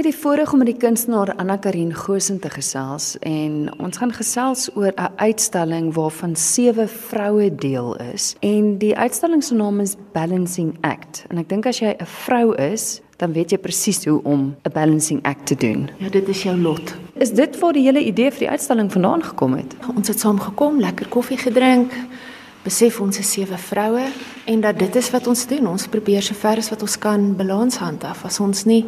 Het die voorreg om met die kunstenaar Anna Karin Gosen te gesels en ons gaan gesels oor 'n uitstalling waarvan sewe vroue deel is. En die uitstalling se naam is Balancing Act. En ek dink as jy 'n vrou is, dan weet jy presies hoe om 'n balancing act te doen. Ja, dit is jou lot. Is dit waar die hele idee vir die uitstalling vandaan gekom het? Ons het saam gekom, lekker koffie gedrink, besef ons is sewe vroue en dat dit is wat ons doen. Ons probeer so ver as wat ons kan balans handhaaf. As ons nie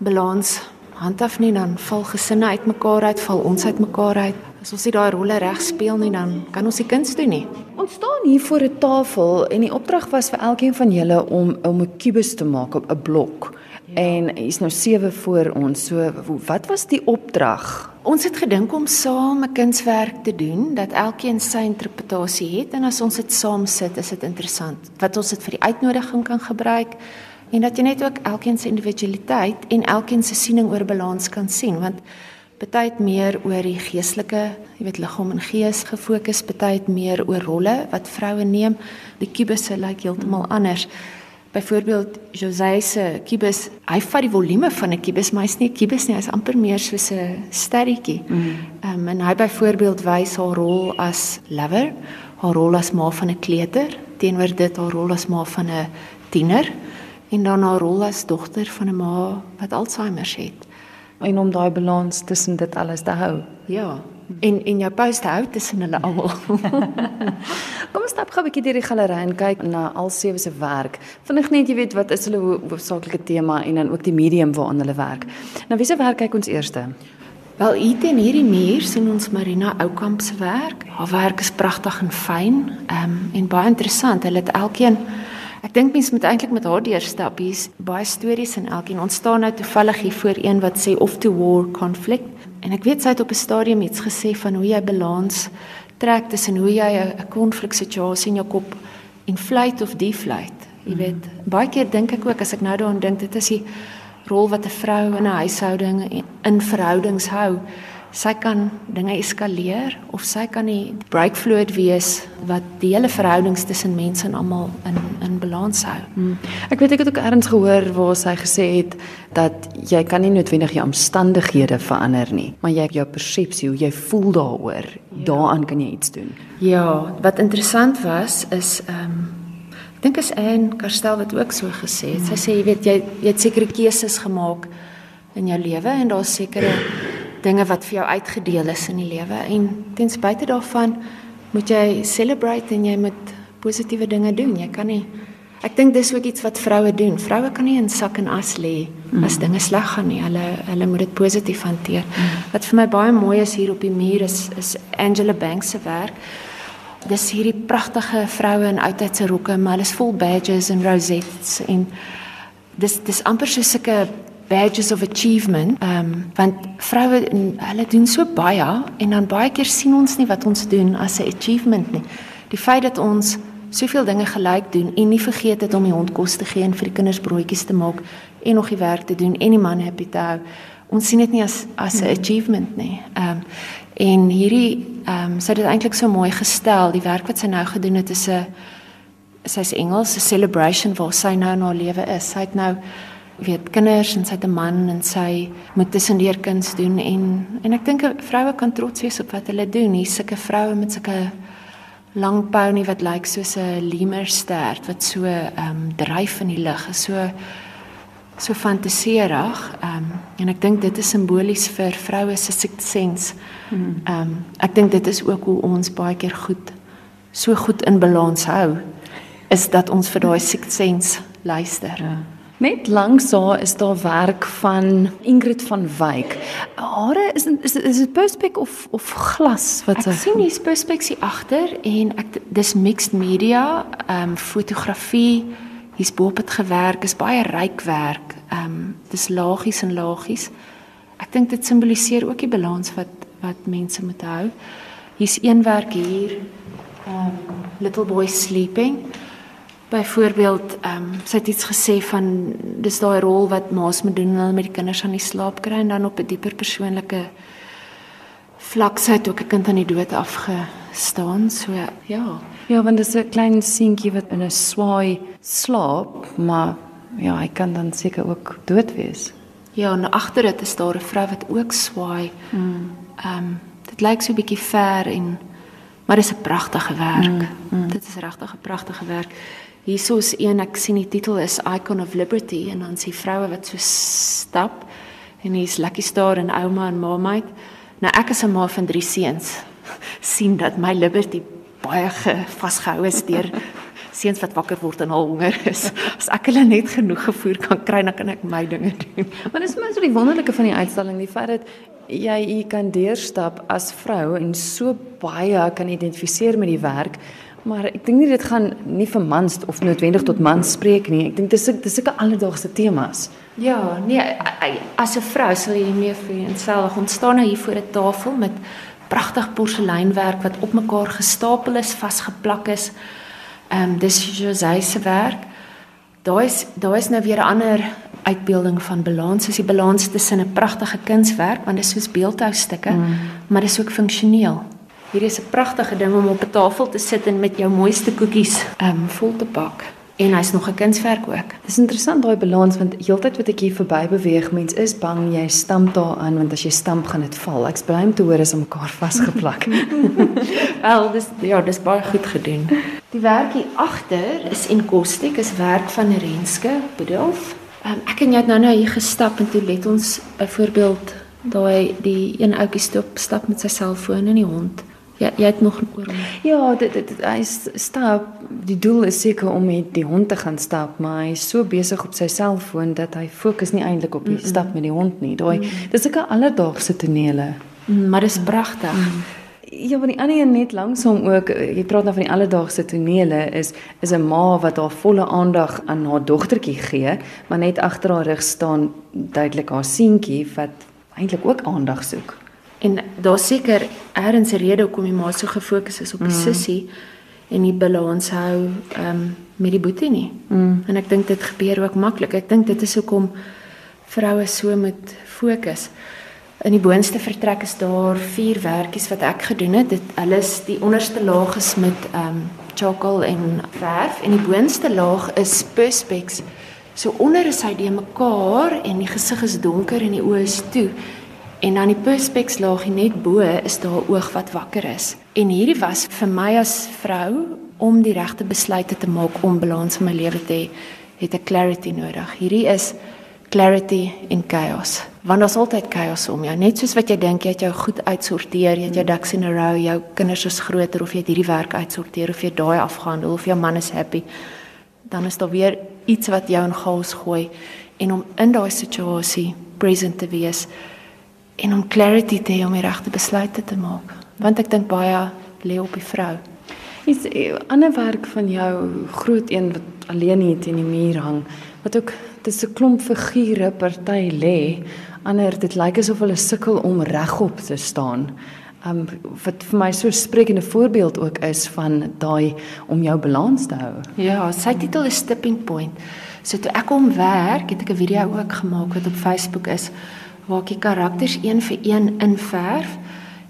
balans handhaaf nie, dan val gesinne uitmekaar uit, val ons uitmekaar uit. As ons nie daai rolle reg speel nie, dan kan ons nie kuns doen nie. Ons staan hier voor 'n tafel en die opdrag was vir elkeen van julle om om 'n kubus te maak op 'n blok. Ja. En hier's nou sewe voor ons. So wat was die opdrag? Ons het gedink om saam 'n kunswerk te doen dat elkeen sy interpretasie het en as ons dit saam sit, is dit interessant. Wat ons dit vir die uitnodiging kan gebruik en dat jy net ook elkeen se individualiteit en elkeen se siening oor balans kan sien want het meer oor die geestelike, jy weet liggaam en gees gefokus, het meer oor rolle wat vroue neem. Die kubusse lyk heeltemal anders. Byvoorbeeld José se kubus, hy vat die volume van 'n kubus, maar hy's nie 'n kubus nie, hy's amper meer soos 'n sterretjie. Mm. Ehm mm. um, en hy byvoorbeeld wys haar rol as lover, haar rol as ma van 'n kleuter, teenoor dit haar rol as ma van 'n tiener en dan haar rol as dogter van 'n ma wat Alzheimer het en om daai balans tussen dit alles te hou. Ja. En en jou post hou tussen hulle almal. Kom ons stap gou 'n bietjie deur die galery en kyk na al sewe se werk. Vinnig net jy weet wat is hulle hoofsaaklike tema en dan ook die medium waaraan hulle werk. Nou wie se werk kyk ons eerste? Wel, hier in hierdie muur sien ons Marina Oukamp se werk. Haar werk is pragtig en fyn, ehm um, en baie interessant. Hulle het elkeen Ek dink mense moet eintlik met haar deurstap. Hier's baie stories en elkeen ontstaan nou toevallig hier voor een wat sê off to war conflict. En ek weet sy het op 'n stadium iets gesê van hoe jy balans trek tussen hoe jy 'n konfliksituasie in jou kop inflate of deflate. Jy weet, mm. baie keer dink ek ook as ek nou daaraan dink, dit is die rol wat 'n vrou in 'n huishouding en in verhoudings hou sy kan dinge eskaleer of sy kan die break fluid wees wat die hele verhoudings tussen mense en almal in in balans hou. Hmm. Ek weet ek het ook ergens gehoor waar sy gesê het dat jy kan nie noodwendig jou omstandighede verander nie, maar jy jou persepsie, hoe jy voel daaroor, ja. daaraan kan jy iets doen. Ja, wat interessant was is ehm um, ek dink as Anne Karstel wat ook so gesê het. Sy sê jy weet jy jy het sekere keuses gemaak in jou lewe en daar's sekere dinge wat vir jou uitgedeel is in die lewe en ten spyte daarvan moet jy celebrate en jy moet positiewe dinge doen. Jy kan nie Ek dink dis ook iets wat vroue doen. Vroue kan nie in sak en as lê mm. as dinge sleg gaan nie. Hulle hulle moet dit positief hanteer. Mm. Wat vir my baie mooi is hier op die muur is is Angela Banks se werk. Dis hierdie pragtige vroue in oudtydse rokke, maar hulle is vol badges en rosettes en dis dis amper so 'n badges of achievement. Ehm um, want vroue hulle doen so baie en dan baie keer sien ons nie wat ons doen as 'n achievement nie. Die feit dat ons soveel dinge gelyk doen en nie vergeet het om die hond kos te gee en vir die kinders broodjies te maak en nog die werk te doen en die man happy te hou. Ons sien dit nie as as 'n hmm. achievement nie. Ehm um, en hierdie ehm um, sy het dit eintlik so mooi gestel. Die werk wat sy nou gedoen het is 'n sy's Engels, 'n celebration waar sy nou in haar lewe is. Sy het nou weet kinders en sy het 'n man en sy moet tussendeur kuns doen en en ek dink vroue kan trots wees op wat hulle doen. Hier's sulke vroue met sulke lang pony wat lyk soos 'n lemur stert wat so ehm um, dryf in die lug. So so fantasierig. Ehm um, en ek dink dit is simbolies vir vroue se suksens. Hmm. Ehm um, ek dink dit is ook hoe ons baie keer goed so goed in balans hou is dat ons vir daai suksens luister. Ja. Net langs haar is daar werk van Ingrid van Wyk. Hare is is is dit perspex of of glas wat sy Ek sien die perspexie agter en ek dis mixed media, ehm um, fotografie, hier's bo op dit gewerk, is baie ryk werk. Ehm um, dis lagies en lagies. Ek dink dit simboliseer ook die balans wat wat mense moet hou. Hier's een werk hier. Ehm um, little boy sleeping. Byvoorbeeld, ehm um, sy het iets gesê van dis daai rol wat ma's moet doen om met die kinders aan die slaap kry en dan op 'n dieper persoonlike vlak sy het ook 'n kind aan die dood afgestaan. So ja. Ja, want dis 'n klein seentjie wat in 'n swaai slaap, maar ja, hy kan dan seker ook dood wees. Ja, en agter dit is daar 'n vrou wat ook swaai. Mm. Ehm um, dit lyk so 'n bietjie ver en maar dis 'n pragtige werk. Mm. Mm. Dit is regtig 'n pragtige werk. Hierso is een ek sien die titel is Icon of Liberty en dan sien vroue wat so stap en hier's Lucky Star en ouma en mamma. Nou ek is 'n ma van 3 seuns. sien dat my liberty baie vasgehou is deur seuns wat wakker word en al honger is. As ek hulle net genoeg gevoer kan kry, dan kan ek my dinge doen. Maar dis maar so die wonderlike van die uitstalling, die feit dat jy jy kan deurstap as vrou en so baie kan identifiseer met die werk. Maar ek dink nie dit gaan nie vir mans of noodwendig tot mans spreek nie. Ek dink dis dis sulke alledaagse temas. Ja, nee, as 'n vrou sal jy meer vir jouself ontstaan nou hier voor 'n tafel met pragtig porseleinwerk wat op mekaar gestapel is, vasgeplak is. Ehm um, dis José se werk. Daar is daar is nou weer 'n ander uitbeelding van balans. Dis die balans tussen 'n pragtige kunswerk want dit is soos beeldhoustukke, mm. maar dit is ook funksioneel. Hier is 'n pragtige ding om op 'n tafel te sit en met jou mooiste koekies ehm um, vol te pak. En hy's nog 'n kunswerk ook. Dis interessant daai balans want heeltyd wat ek hier verby beweeg, mens is bang jy stamp daaraan want as jy stamp gaan dit val. Ek's bly om te hoor is om mekaar vasgeplak. Wel, dis ja, dis baie goed gedoen. Die werk hier agter is enkostiek, is werk van Renske Bedelf. Um, ek en jy het nou nou hier gestap en toe let ons byvoorbeeld daai die een ouetjie stop stap met sy selfoon en die hond. Ja, jy het nog oor hom. Ja, dit dit hy stap. Die doel is seker om met die hond te gaan stap, maar hy is so besig op sy selfoon dat hy fokus nie eintlik op die mm -mm. stap met die hond nie. Daai mm -mm. dis 'n alledaagse tonele. Mm, maar dis pragtig. Mm. Ja, maar die ander een net langsom ook, jy praat nou van die alledaagse tonele is is 'n ma wat haar volle aandag aan haar dogtertjie gee, maar net agter haar rug staan duidelik haar seentjie wat eintlik ook aandag soek. En daar seker ergens 'n rede hoekom die ma so gefokus is op die mm. sussie en die balans hou um, met die boetie nie. Mm. En ek dink dit gebeur ook maklik. Ek dink dit is hoekom vroue so moet fokus. In die boonste vertrek is daar vier werkies wat ek gedoen het. Dit alles die onderste laag is met ehm um, charcoal en verf en die boonste laag is perspex. So onder is hy die mekaar en die gesig is donker en die oë is toe. En dan die perspex laagie net bo is daar 'n oog wat wakker is. En hierdie was vir my as vrou om die regte besluite te maak om balans in my lewe te hê, het 'n clarity nodig. Hierdie is clarity in chaos. Want daar's altyd chaos om jou. Net soos wat jy dink jy het jou goed uitsorteer, jy het jou ducks in a row, jou kinders is groter of jy het hierdie werk uitsorteer of jy daai afgehandel of jou man is happy, dan is daar weer iets wat jou in chaos gooi en om in daai situasie present te wees en om clarity te hê om die regte besluite te maak. Want ek dink baie lê op die vrou. Is 'n eh, ander werk van jou groot een wat alleen hier teen die muur hang, wat ook dis 'n klomp figure party lê. Ander dit lyk asof hulle sukkel om regop te staan. Um wat vir my so sprekende voorbeeld ook is van daai om jou balans te hou. Ja, sy titel is Tipping Point. So toe ek hom werk, het ek 'n video ook gemaak wat op Facebook is waar ek die karakters een vir een inverf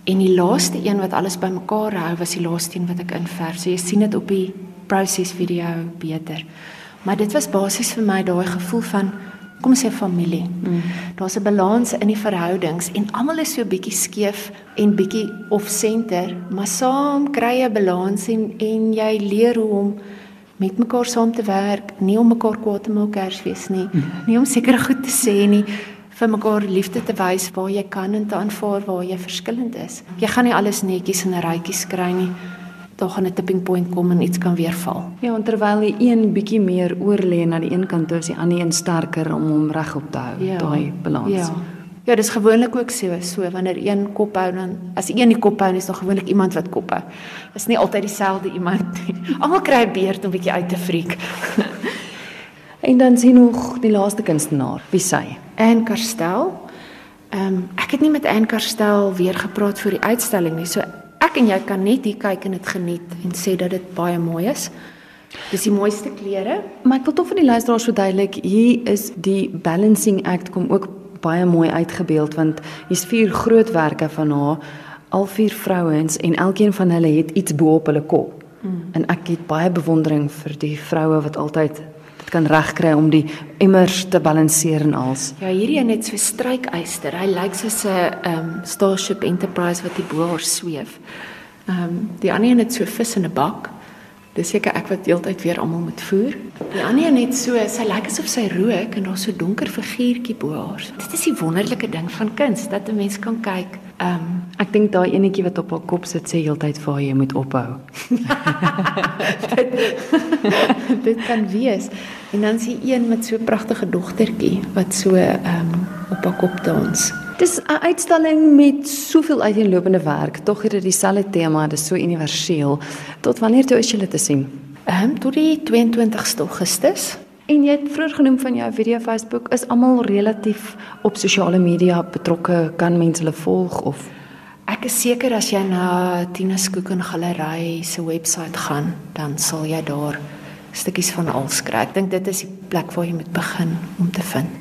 en die laaste een wat alles bymekaar hou was die laaste een wat ek inverf. So jy sien dit op die proses video beter. Maar dit was basies vir my daai gevoel van kom sê familie. Mm. Daar's 'n balans in die verhoudings en almal is so bietjie skeef en bietjie off center, maar saam kry jy 'n balans en en jy leer hoe om met mekaar saam te werk, nie om mekaar kwaad te maak kersfees nie, mm. nie om seker goed te sê nie, vir mekaar liefde te wys waar jy kan en te aanvaar waar jy verskillend is. Jy gaan nie alles netjies in 'n rytjie skry nie. Daar gaan 'n tipping point kom en iets kan weer val. Ja, en terwyl jy een bietjie meer oor lê na die een kant toe, is die ander een sterker om hom regop te hou. Ja. Daai balans. Ja. Ja, dis gewoonlik ook so, so wanneer een kop hou dan as een die kop hou, is daar gewoonlik iemand wat kop hou. Is nie altyd dieselfde iemand nie. Almal kry 'n beurt om bietjie uit te friek. En dan sien nog die laaste kunstenaar, wie sy? Anne Karstel. Ehm um, ek het nie met Anne Karstel weer gepraat vir die uitstalling nie. So ek en jy kan net hier kyk en dit geniet en sê dat dit baie mooi is. Dis die mooiste klere. Maar ek wil tog vir die luisteraars verduidelik, hier is die balancing act kom ook baie mooi uitgebeeld want hier's vier groot werke van haar, al vier vrouens en elkeen van hulle het iets bo op hulle kop. Mm. En ek het baie bewondering vir die vroue wat altyd kan regkry om die emmers te balanseer en als. Ja, hierdie een het so strykyster. Hy lyk soos 'n ehm um, Starship Enterprise wat die bo haar sweef. Ehm um, die ander een het so vis in 'n bak. Dis seker ek wat heeltyd weer almal moet voer. Die ander een het so, sy lyk asof sy rook en daar's so donker figuurtjie bo haar. Dit is die wonderlike ding van kuns dat 'n mens kan kyk. Ehm um, ek dink daai enetjie wat op haar kop sit sê heeltyd vir haar jy moet ophou. dit, dit kan wees. En dan sien een met so 'n pragtige dogtertjie wat so ehm um, op haar kop dans. Dis 'n uitstalling met soveel uiteenlopende werk, tog het dit dieselfde tema, dit is so universeel. Tot wanneer toe is julle te sien? Ehm um, tot die 22ste Augustus. En jy het vroeër genoem van jou video Facebook, is almal relatief op sosiale media betrokke, kan mense hulle volg of Ek is seker as jy na Tina Skoek en Galery se webwerf gaan, dan sal jy daar stukkies van alles kry. Ek dink dit is die plek waar jy moet begin om te vind.